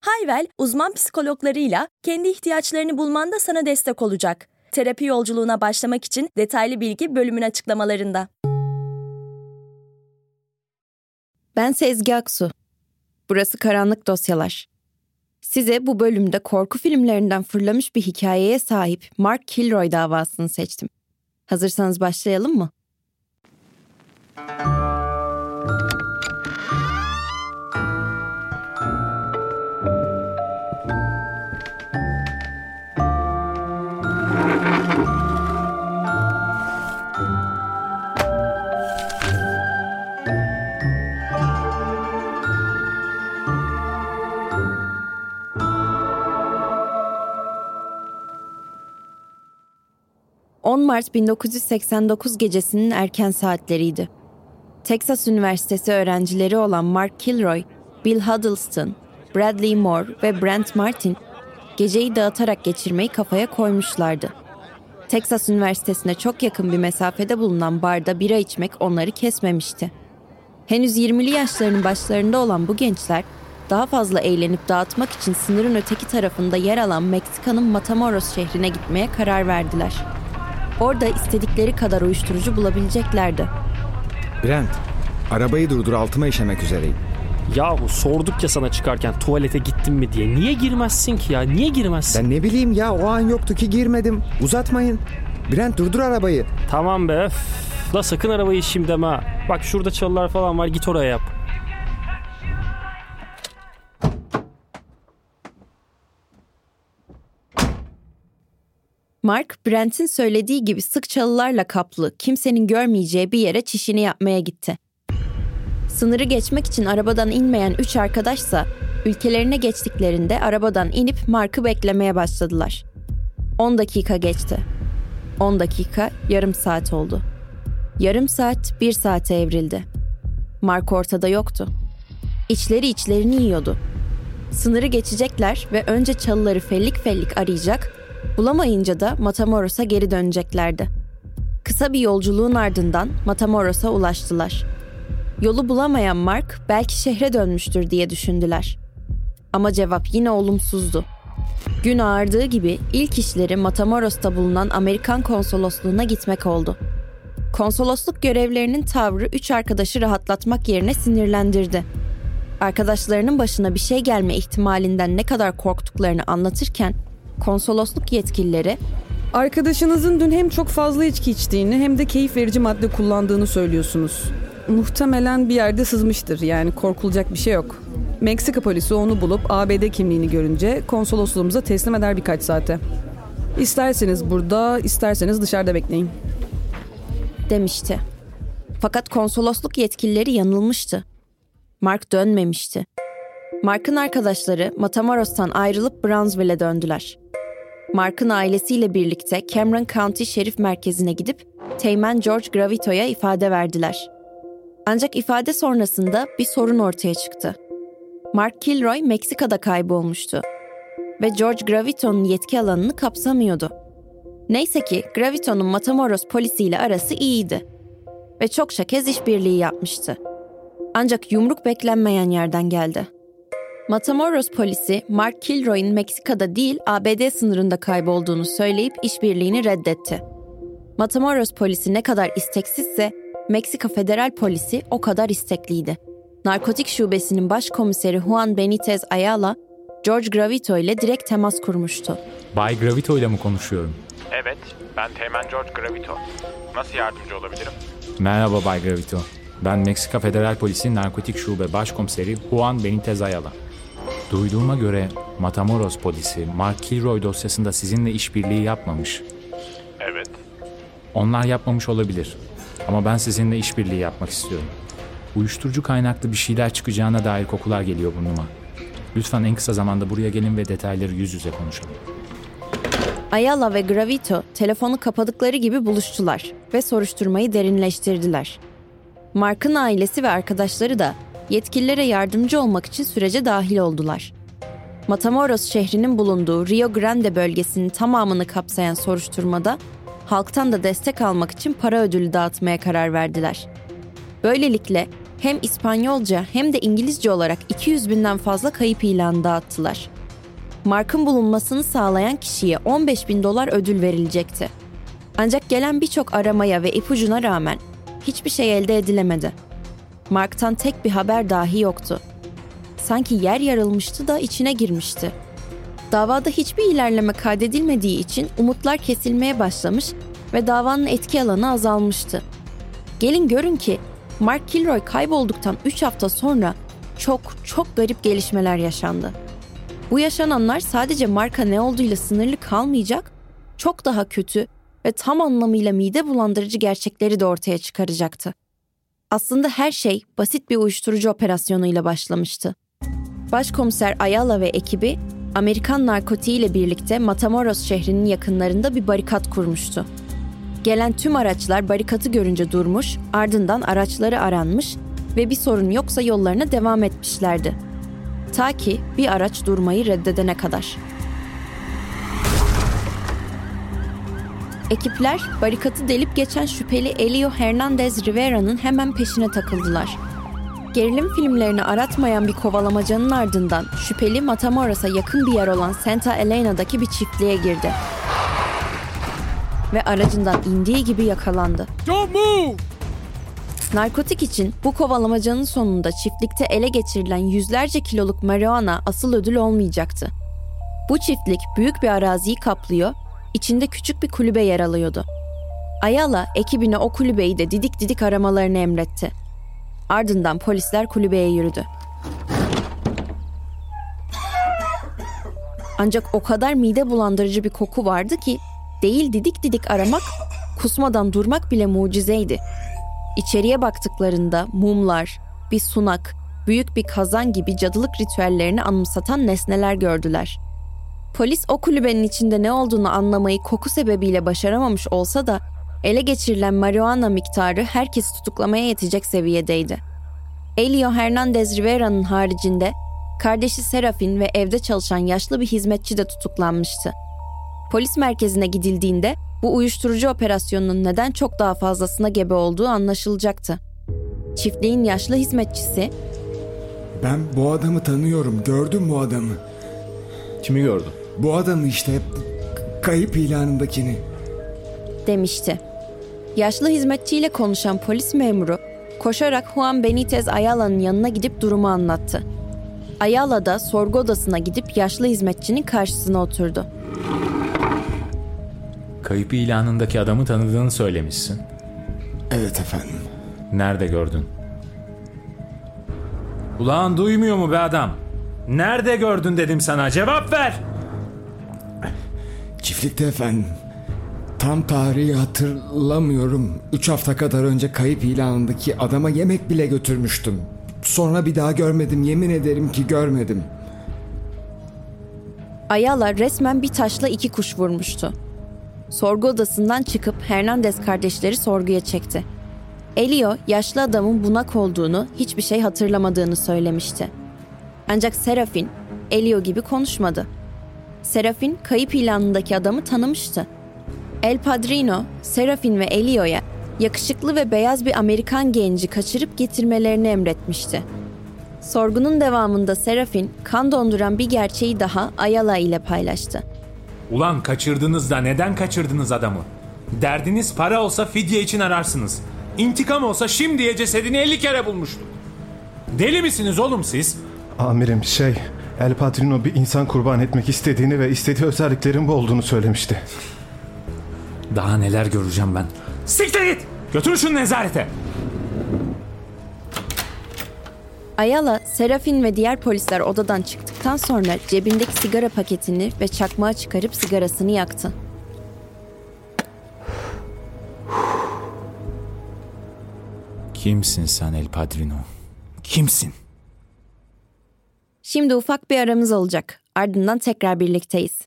Hayvel, uzman psikologlarıyla kendi ihtiyaçlarını bulmanda sana destek olacak. Terapi yolculuğuna başlamak için detaylı bilgi bölümün açıklamalarında. Ben Sezgi Aksu. Burası Karanlık Dosyalar. Size bu bölümde korku filmlerinden fırlamış bir hikayeye sahip Mark Kilroy davasını seçtim. Hazırsanız başlayalım mı? 10 Mart 1989 gecesinin erken saatleriydi. Texas Üniversitesi öğrencileri olan Mark Kilroy, Bill Huddleston, Bradley Moore ve Brent Martin geceyi dağıtarak geçirmeyi kafaya koymuşlardı. Texas Üniversitesi'ne çok yakın bir mesafede bulunan barda bira içmek onları kesmemişti. Henüz 20'li yaşlarının başlarında olan bu gençler daha fazla eğlenip dağıtmak için sınırın öteki tarafında yer alan Meksika'nın Matamoros şehrine gitmeye karar verdiler. Orada istedikleri kadar uyuşturucu bulabileceklerdi. Brent, arabayı durdur altıma işemek üzereyim. Yahu sorduk ya sana çıkarken tuvalete gittin mi diye. Niye girmezsin ki ya? Niye girmezsin? Ben ne bileyim ya o an yoktu ki girmedim. Uzatmayın. Brent durdur arabayı. Tamam be. Öf. La sakın arabayı şimdi deme ha. Bak şurada çalılar falan var git oraya yap. Mark, Brent'in söylediği gibi sık çalılarla kaplı, kimsenin görmeyeceği bir yere çişini yapmaya gitti. Sınırı geçmek için arabadan inmeyen üç arkadaşsa ülkelerine geçtiklerinde arabadan inip Mark'ı beklemeye başladılar. 10 dakika geçti. 10 dakika yarım saat oldu. Yarım saat bir saate evrildi. Mark ortada yoktu. İçleri içlerini yiyordu. Sınırı geçecekler ve önce çalıları fellik fellik arayacak, bulamayınca da Matamoros'a geri döneceklerdi. Kısa bir yolculuğun ardından Matamoros'a ulaştılar. Yolu bulamayan Mark belki şehre dönmüştür diye düşündüler. Ama cevap yine olumsuzdu. Gün ağardığı gibi ilk işleri Matamoros'ta bulunan Amerikan konsolosluğuna gitmek oldu. Konsolosluk görevlerinin tavrı üç arkadaşı rahatlatmak yerine sinirlendirdi. Arkadaşlarının başına bir şey gelme ihtimalinden ne kadar korktuklarını anlatırken konsolosluk yetkilileri Arkadaşınızın dün hem çok fazla içki içtiğini hem de keyif verici madde kullandığını söylüyorsunuz. Muhtemelen bir yerde sızmıştır yani korkulacak bir şey yok. Meksika polisi onu bulup ABD kimliğini görünce konsolosluğumuza teslim eder birkaç saate. İsterseniz burada, isterseniz dışarıda bekleyin. demişti. Fakat konsolosluk yetkilileri yanılmıştı. Mark dönmemişti. Mark'ın arkadaşları Matamoros'tan ayrılıp Brownsville'e döndüler. Mark'ın ailesiyle birlikte Cameron County Şerif Merkezi'ne gidip Teğmen George Gravito'ya ifade verdiler. Ancak ifade sonrasında bir sorun ortaya çıktı. Mark Kilroy Meksika'da kaybolmuştu ve George Gravito'nun yetki alanını kapsamıyordu. Neyse ki Gravito'nun Matamoros polisiyle arası iyiydi ve çokça kez işbirliği yapmıştı. Ancak yumruk beklenmeyen yerden geldi. Matamoros polisi Mark Kilroy'un Meksika'da değil ABD sınırında kaybolduğunu söyleyip işbirliğini reddetti. Matamoros polisi ne kadar isteksizse Meksika Federal Polisi o kadar istekliydi. Narkotik Şubesi'nin başkomiseri Juan Benitez Ayala, George Gravito ile direkt temas kurmuştu. Bay Gravito ile mi konuşuyorum? Evet, ben Teğmen George Gravito. Nasıl yardımcı olabilirim? Merhaba Bay Gravito. Ben Meksika Federal Polisi Narkotik Şube Başkomiseri Juan Benitez Ayala. Duyduğuma göre Matamoros polisi Mark Kilroy dosyasında sizinle işbirliği yapmamış. Evet. Onlar yapmamış olabilir. Ama ben sizinle işbirliği yapmak istiyorum. Uyuşturucu kaynaklı bir şeyler çıkacağına dair kokular geliyor burnuma. Lütfen en kısa zamanda buraya gelin ve detayları yüz yüze konuşalım. Ayala ve Gravito telefonu kapadıkları gibi buluştular ve soruşturmayı derinleştirdiler. Mark'ın ailesi ve arkadaşları da yetkililere yardımcı olmak için sürece dahil oldular. Matamoros şehrinin bulunduğu Rio Grande bölgesinin tamamını kapsayan soruşturmada halktan da destek almak için para ödülü dağıtmaya karar verdiler. Böylelikle hem İspanyolca hem de İngilizce olarak 200 binden fazla kayıp ilanı dağıttılar. Mark'ın bulunmasını sağlayan kişiye 15 bin dolar ödül verilecekti. Ancak gelen birçok aramaya ve ipucuna rağmen hiçbir şey elde edilemedi. Mark'tan tek bir haber dahi yoktu. Sanki yer yarılmıştı da içine girmişti. Davada hiçbir ilerleme kaydedilmediği için umutlar kesilmeye başlamış ve davanın etki alanı azalmıştı. Gelin görün ki Mark Kilroy kaybolduktan 3 hafta sonra çok çok garip gelişmeler yaşandı. Bu yaşananlar sadece marka ne olduğuyla sınırlı kalmayacak, çok daha kötü ve tam anlamıyla mide bulandırıcı gerçekleri de ortaya çıkaracaktı. Aslında her şey basit bir uyuşturucu operasyonuyla başlamıştı. Başkomiser Ayala ve ekibi Amerikan narkotiği ile birlikte Matamoros şehrinin yakınlarında bir barikat kurmuştu. Gelen tüm araçlar barikatı görünce durmuş, ardından araçları aranmış ve bir sorun yoksa yollarına devam etmişlerdi. Ta ki bir araç durmayı reddedene kadar. Ekipler barikatı delip geçen şüpheli Elio Hernandez Rivera'nın hemen peşine takıldılar. Gerilim filmlerini aratmayan bir kovalamacanın ardından şüpheli Matamoros'a yakın bir yer olan Santa Elena'daki bir çiftliğe girdi. Ve aracından indiği gibi yakalandı. Don't move! Narkotik için bu kovalamacanın sonunda çiftlikte ele geçirilen yüzlerce kiloluk marihuana asıl ödül olmayacaktı. Bu çiftlik büyük bir araziyi kaplıyor, içinde küçük bir kulübe yer alıyordu. Ayala ekibine o kulübeyi de didik didik aramalarını emretti. Ardından polisler kulübeye yürüdü. Ancak o kadar mide bulandırıcı bir koku vardı ki değil didik didik aramak, kusmadan durmak bile mucizeydi. İçeriye baktıklarında mumlar, bir sunak, büyük bir kazan gibi cadılık ritüellerini anımsatan nesneler gördüler. Polis o kulübenin içinde ne olduğunu anlamayı koku sebebiyle başaramamış olsa da ele geçirilen marihuana miktarı herkesi tutuklamaya yetecek seviyedeydi. Elio Hernandez Rivera'nın haricinde kardeşi Serafin ve evde çalışan yaşlı bir hizmetçi de tutuklanmıştı. Polis merkezine gidildiğinde bu uyuşturucu operasyonunun neden çok daha fazlasına gebe olduğu anlaşılacaktı. Çiftliğin yaşlı hizmetçisi Ben bu adamı tanıyorum. Gördüm bu adamı. Kimi gördün? Bu adamı işte kayıp ilanındakini. demişti. Yaşlı hizmetçiyle konuşan polis memuru koşarak Juan Benitez Ayala'nın yanına gidip durumu anlattı. Ayala da sorgu odasına gidip yaşlı hizmetçinin karşısına oturdu. Kayıp ilanındaki adamı tanıdığını söylemişsin. Evet efendim. Nerede gördün? Ulan duymuyor mu be adam? Nerede gördün dedim sana cevap ver. Çiftlikte efendim. Tam tarihi hatırlamıyorum. Üç hafta kadar önce kayıp ilanındaki adama yemek bile götürmüştüm. Sonra bir daha görmedim. Yemin ederim ki görmedim. Ayala resmen bir taşla iki kuş vurmuştu. Sorgu odasından çıkıp Hernandez kardeşleri sorguya çekti. Elio, yaşlı adamın bunak olduğunu, hiçbir şey hatırlamadığını söylemişti. Ancak Serafin, Elio gibi konuşmadı. Serafin, kayıp ilanındaki adamı tanımıştı. El Padrino, Serafin ve Elio'ya yakışıklı ve beyaz bir Amerikan genci kaçırıp getirmelerini emretmişti. Sorgunun devamında Serafin, kan donduran bir gerçeği daha Ayala ile paylaştı. Ulan kaçırdınız da neden kaçırdınız adamı? Derdiniz para olsa fidye için ararsınız. İntikam olsa şimdiye cesedini 50 kere bulmuştuk. Deli misiniz oğlum siz? Amirim şey, El Padrino bir insan kurban etmek istediğini ve istediği özelliklerin bu olduğunu söylemişti. Daha neler göreceğim ben. Siktir git! Götür şunu nezarete. Ayala, Serafin ve diğer polisler odadan çıktıktan sonra cebindeki sigara paketini ve çakmağı çıkarıp sigarasını yaktı. Kimsin sen El Padrino? Kimsin? Şimdi ufak bir aramız olacak. Ardından tekrar birlikteyiz.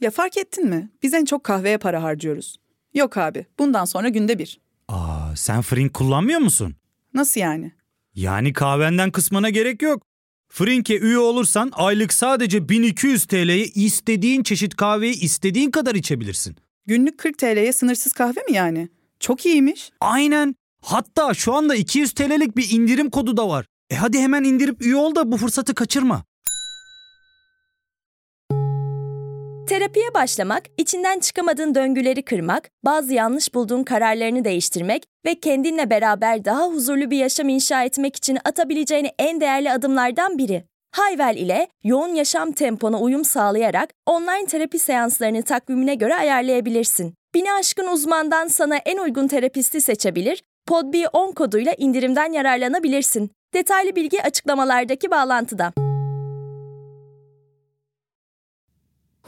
Ya fark ettin mi? Biz en çok kahveye para harcıyoruz. Yok abi, bundan sonra günde bir. Aa, sen Frink kullanmıyor musun? Nasıl yani? Yani kahvenden kısmına gerek yok. Frink'e üye olursan aylık sadece 1200 TL'ye istediğin çeşit kahveyi istediğin kadar içebilirsin. Günlük 40 TL'ye sınırsız kahve mi yani? Çok iyiymiş. Aynen. Hatta şu anda 200 TL'lik bir indirim kodu da var. E hadi hemen indirip üye ol da bu fırsatı kaçırma. Terapiye başlamak, içinden çıkamadığın döngüleri kırmak, bazı yanlış bulduğun kararlarını değiştirmek ve kendinle beraber daha huzurlu bir yaşam inşa etmek için atabileceğin en değerli adımlardan biri. Hayvel ile yoğun yaşam tempona uyum sağlayarak online terapi seanslarını takvimine göre ayarlayabilirsin. Bini aşkın uzmandan sana en uygun terapisti seçebilir, PodB10 koduyla indirimden yararlanabilirsin. Detaylı bilgi açıklamalardaki bağlantıda.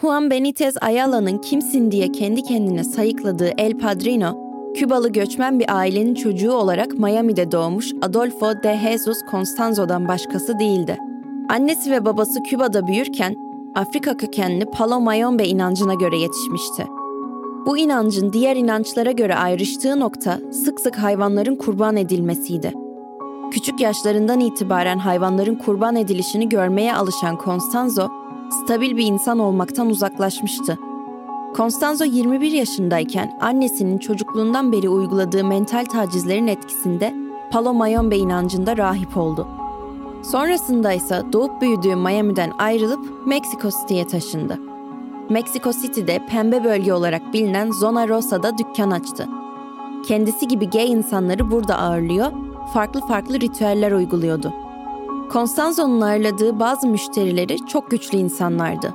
Juan Benitez Ayala'nın kimsin diye kendi kendine sayıkladığı El Padrino, Kübalı göçmen bir ailenin çocuğu olarak Miami'de doğmuş Adolfo de Jesus Constanzo'dan başkası değildi. Annesi ve babası Küba'da büyürken Afrika kökenli Palo Mayombe inancına göre yetişmişti. Bu inancın diğer inançlara göre ayrıştığı nokta sık sık hayvanların kurban edilmesiydi. Küçük yaşlarından itibaren hayvanların kurban edilişini görmeye alışan Constanzo, stabil bir insan olmaktan uzaklaşmıştı. Constanzo 21 yaşındayken annesinin çocukluğundan beri uyguladığı mental tacizlerin etkisinde Palo Mayombe inancında rahip oldu. Sonrasında ise doğup büyüdüğü Miami'den ayrılıp Mexico City'ye taşındı. Mexico City'de pembe bölge olarak bilinen Zona Rosa'da dükkan açtı. Kendisi gibi gay insanları burada ağırlıyor, farklı farklı ritüeller uyguluyordu. Constanzo'nun ağırladığı bazı müşterileri çok güçlü insanlardı.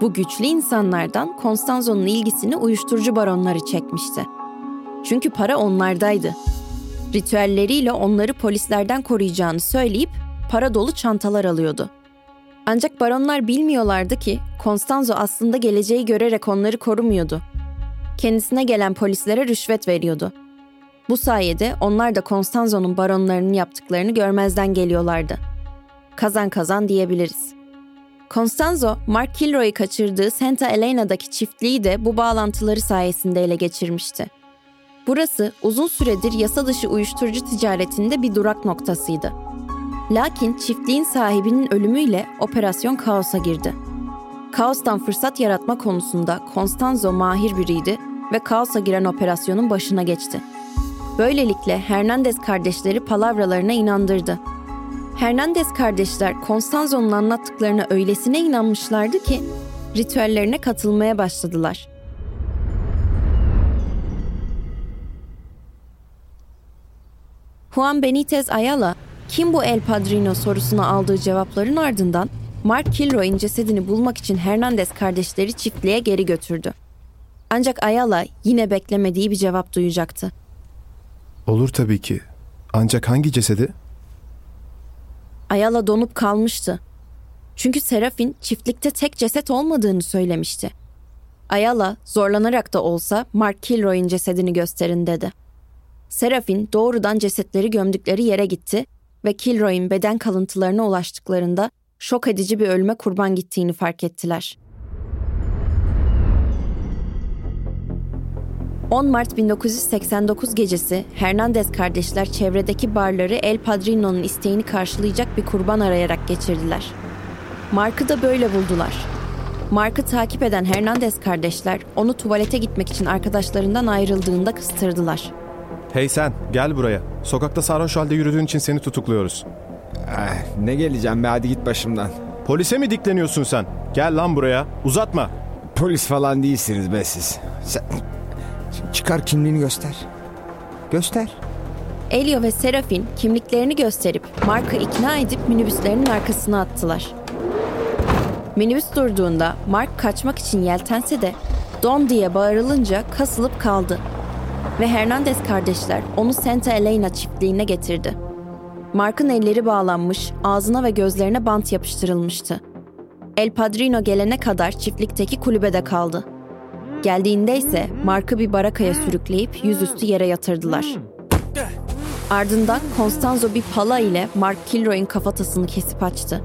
Bu güçlü insanlardan Constanzo'nun ilgisini uyuşturucu baronları çekmişti. Çünkü para onlardaydı. Ritüelleriyle onları polislerden koruyacağını söyleyip para dolu çantalar alıyordu. Ancak baronlar bilmiyorlardı ki Constanzo aslında geleceği görerek onları korumuyordu. Kendisine gelen polislere rüşvet veriyordu. Bu sayede onlar da Constanzo'nun baronlarının yaptıklarını görmezden geliyorlardı. Kazan kazan diyebiliriz. Constanzo, Mark Kilroy'u kaçırdığı Santa Elena'daki çiftliği de bu bağlantıları sayesinde ele geçirmişti. Burası uzun süredir yasa dışı uyuşturucu ticaretinde bir durak noktasıydı. Lakin çiftliğin sahibinin ölümüyle operasyon kaosa girdi. Kaostan fırsat yaratma konusunda Constanzo mahir biriydi ve kaosa giren operasyonun başına geçti. Böylelikle Hernandez kardeşleri palavralarına inandırdı. Hernandez kardeşler Constanzo'nun anlattıklarına öylesine inanmışlardı ki ritüellerine katılmaya başladılar. Juan Benitez Ayala, kim bu El Padrino sorusuna aldığı cevapların ardından Mark Kilroy'un cesedini bulmak için Hernandez kardeşleri çiftliğe geri götürdü. Ancak Ayala yine beklemediği bir cevap duyacaktı. Olur tabii ki. Ancak hangi cesedi? Ayala donup kalmıştı. Çünkü Serafin çiftlikte tek ceset olmadığını söylemişti. Ayala zorlanarak da olsa Mark Kilroy'un cesedini gösterin dedi. Serafin doğrudan cesetleri gömdükleri yere gitti ve Kilroy'un beden kalıntılarına ulaştıklarında şok edici bir ölüme kurban gittiğini fark ettiler. 10 Mart 1989 gecesi Hernandez kardeşler çevredeki barları El Padrino'nun isteğini karşılayacak bir kurban arayarak geçirdiler. Mark'ı da böyle buldular. Mark'ı takip eden Hernandez kardeşler onu tuvalete gitmek için arkadaşlarından ayrıldığında kıstırdılar. Hey sen gel buraya. Sokakta sarhoş halde yürüdüğün için seni tutukluyoruz. Eh, ne geleceğim be hadi git başımdan. Polise mi dikleniyorsun sen? Gel lan buraya. Uzatma. Polis falan değilsiniz be siz. Sen... Çıkar kimliğini göster. Göster. Elio ve Serafin kimliklerini gösterip Mark'ı ikna edip minibüslerinin arkasına attılar. Minibüs durduğunda Mark kaçmak için yeltense de Don diye bağırılınca kasılıp kaldı. Ve Hernandez kardeşler onu Santa Elena çiftliğine getirdi. Mark'ın elleri bağlanmış, ağzına ve gözlerine bant yapıştırılmıştı. El Padrino gelene kadar çiftlikteki kulübede kaldı. Geldiğinde ise Mark'ı bir barakaya sürükleyip yüzüstü yere yatırdılar. Ardından Constanzo bir pala ile Mark Kilroy'un kafatasını kesip açtı.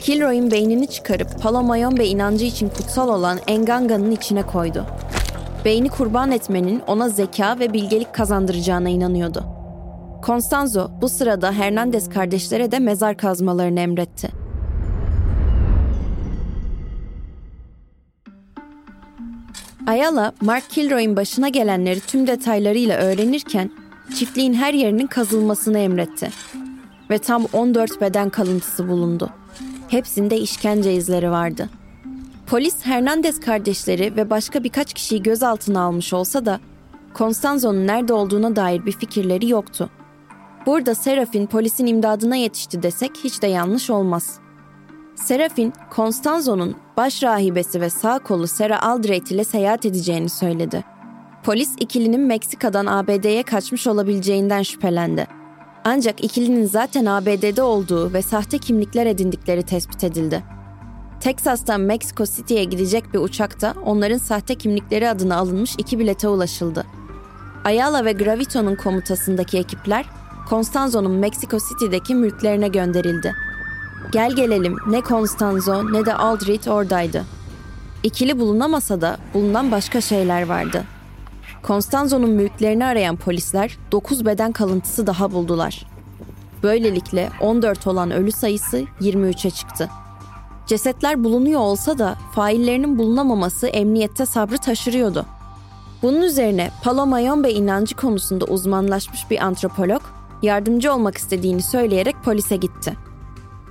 Kilroy'un beynini çıkarıp Palomayombe inancı için kutsal olan Enganga'nın içine koydu. Beyni kurban etmenin ona zeka ve bilgelik kazandıracağına inanıyordu. Constanzo bu sırada Hernandez kardeşlere de mezar kazmalarını emretti. Ayala, Mark Kilroy'un başına gelenleri tüm detaylarıyla öğrenirken çiftliğin her yerinin kazılmasını emretti. Ve tam 14 beden kalıntısı bulundu. Hepsinde işkence izleri vardı. Polis Hernandez kardeşleri ve başka birkaç kişiyi gözaltına almış olsa da Constanzo'nun nerede olduğuna dair bir fikirleri yoktu. Burada Serafin polisin imdadına yetişti desek hiç de yanlış olmaz. Serafin, Constanzo'nun baş rahibesi ve sağ kolu Sarah Aldrete ile seyahat edeceğini söyledi. Polis ikilinin Meksika'dan ABD'ye kaçmış olabileceğinden şüphelendi. Ancak ikilinin zaten ABD'de olduğu ve sahte kimlikler edindikleri tespit edildi. Texas'tan Mexico City'ye gidecek bir uçakta onların sahte kimlikleri adına alınmış iki bilete ulaşıldı. Ayala ve Gravito'nun komutasındaki ekipler Constanzo'nun Mexico City'deki mülklerine gönderildi. Gel gelelim ne Constanzo ne de Aldrich oradaydı. İkili bulunamasa da bulunan başka şeyler vardı. Constanzo'nun mülklerini arayan polisler 9 beden kalıntısı daha buldular. Böylelikle 14 olan ölü sayısı 23'e çıktı. Cesetler bulunuyor olsa da faillerinin bulunamaması emniyette sabrı taşırıyordu. Bunun üzerine Palomayombe inancı konusunda uzmanlaşmış bir antropolog yardımcı olmak istediğini söyleyerek polise gitti.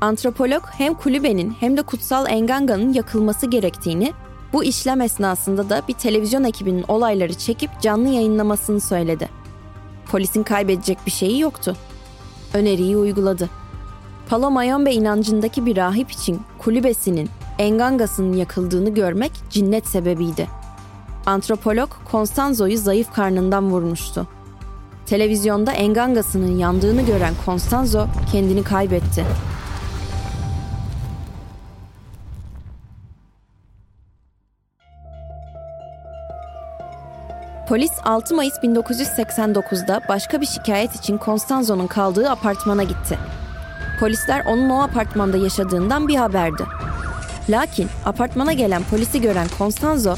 Antropolog hem kulübenin hem de kutsal Enganga'nın yakılması gerektiğini, bu işlem esnasında da bir televizyon ekibinin olayları çekip canlı yayınlamasını söyledi. Polisin kaybedecek bir şeyi yoktu. Öneriyi uyguladı. Palomayombe inancındaki bir rahip için kulübesinin, Engangas'ının yakıldığını görmek cinnet sebebiydi. Antropolog Constanzo'yu zayıf karnından vurmuştu. Televizyonda Engangas'ının yandığını gören Constanzo kendini kaybetti. Polis 6 Mayıs 1989'da başka bir şikayet için Constanzo'nun kaldığı apartmana gitti. Polisler onun o apartmanda yaşadığından bir haberdi. Lakin apartmana gelen polisi gören Constanzo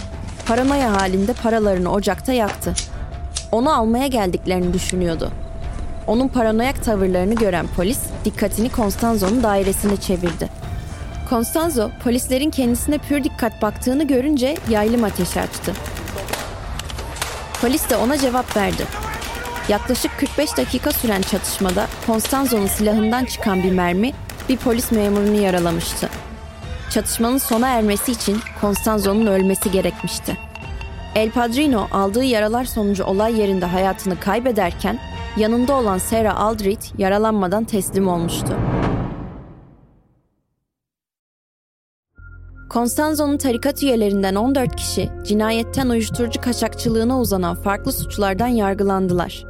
paranoya halinde paralarını ocakta yaktı. Onu almaya geldiklerini düşünüyordu. Onun paranoyak tavırlarını gören polis dikkatini Constanzo'nun dairesine çevirdi. Constanzo polislerin kendisine pür dikkat baktığını görünce yaylım ateşi açtı. Polis de ona cevap verdi. Yaklaşık 45 dakika süren çatışmada Constanzo'nun silahından çıkan bir mermi bir polis memurunu yaralamıştı. Çatışmanın sona ermesi için Constanzo'nun ölmesi gerekmişti. El Padrino aldığı yaralar sonucu olay yerinde hayatını kaybederken yanında olan Sarah Aldrich yaralanmadan teslim olmuştu. Constanzo'nun tarikat üyelerinden 14 kişi cinayetten uyuşturucu kaçakçılığına uzanan farklı suçlardan yargılandılar.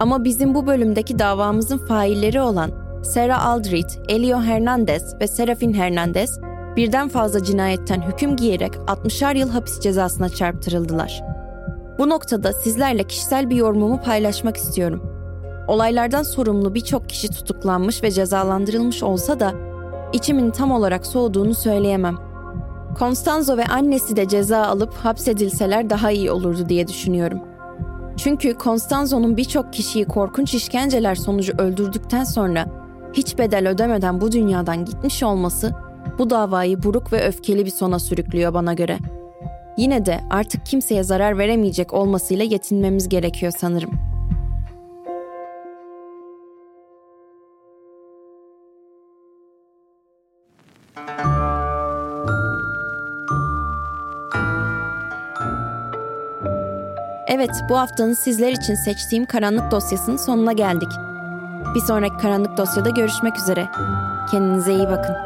Ama bizim bu bölümdeki davamızın failleri olan Sarah Aldrich, Elio Hernandez ve Serafin Hernandez birden fazla cinayetten hüküm giyerek 60'ar yıl hapis cezasına çarptırıldılar. Bu noktada sizlerle kişisel bir yorumumu paylaşmak istiyorum. Olaylardan sorumlu birçok kişi tutuklanmış ve cezalandırılmış olsa da içimin tam olarak soğuduğunu söyleyemem. Constanzo ve annesi de ceza alıp hapsedilseler daha iyi olurdu diye düşünüyorum. Çünkü Constanzo'nun birçok kişiyi korkunç işkenceler sonucu öldürdükten sonra hiç bedel ödemeden bu dünyadan gitmiş olması bu davayı buruk ve öfkeli bir sona sürüklüyor bana göre. Yine de artık kimseye zarar veremeyecek olmasıyla yetinmemiz gerekiyor sanırım. Evet, bu haftanın sizler için seçtiğim karanlık dosyasının sonuna geldik. Bir sonraki karanlık dosyada görüşmek üzere. Kendinize iyi bakın.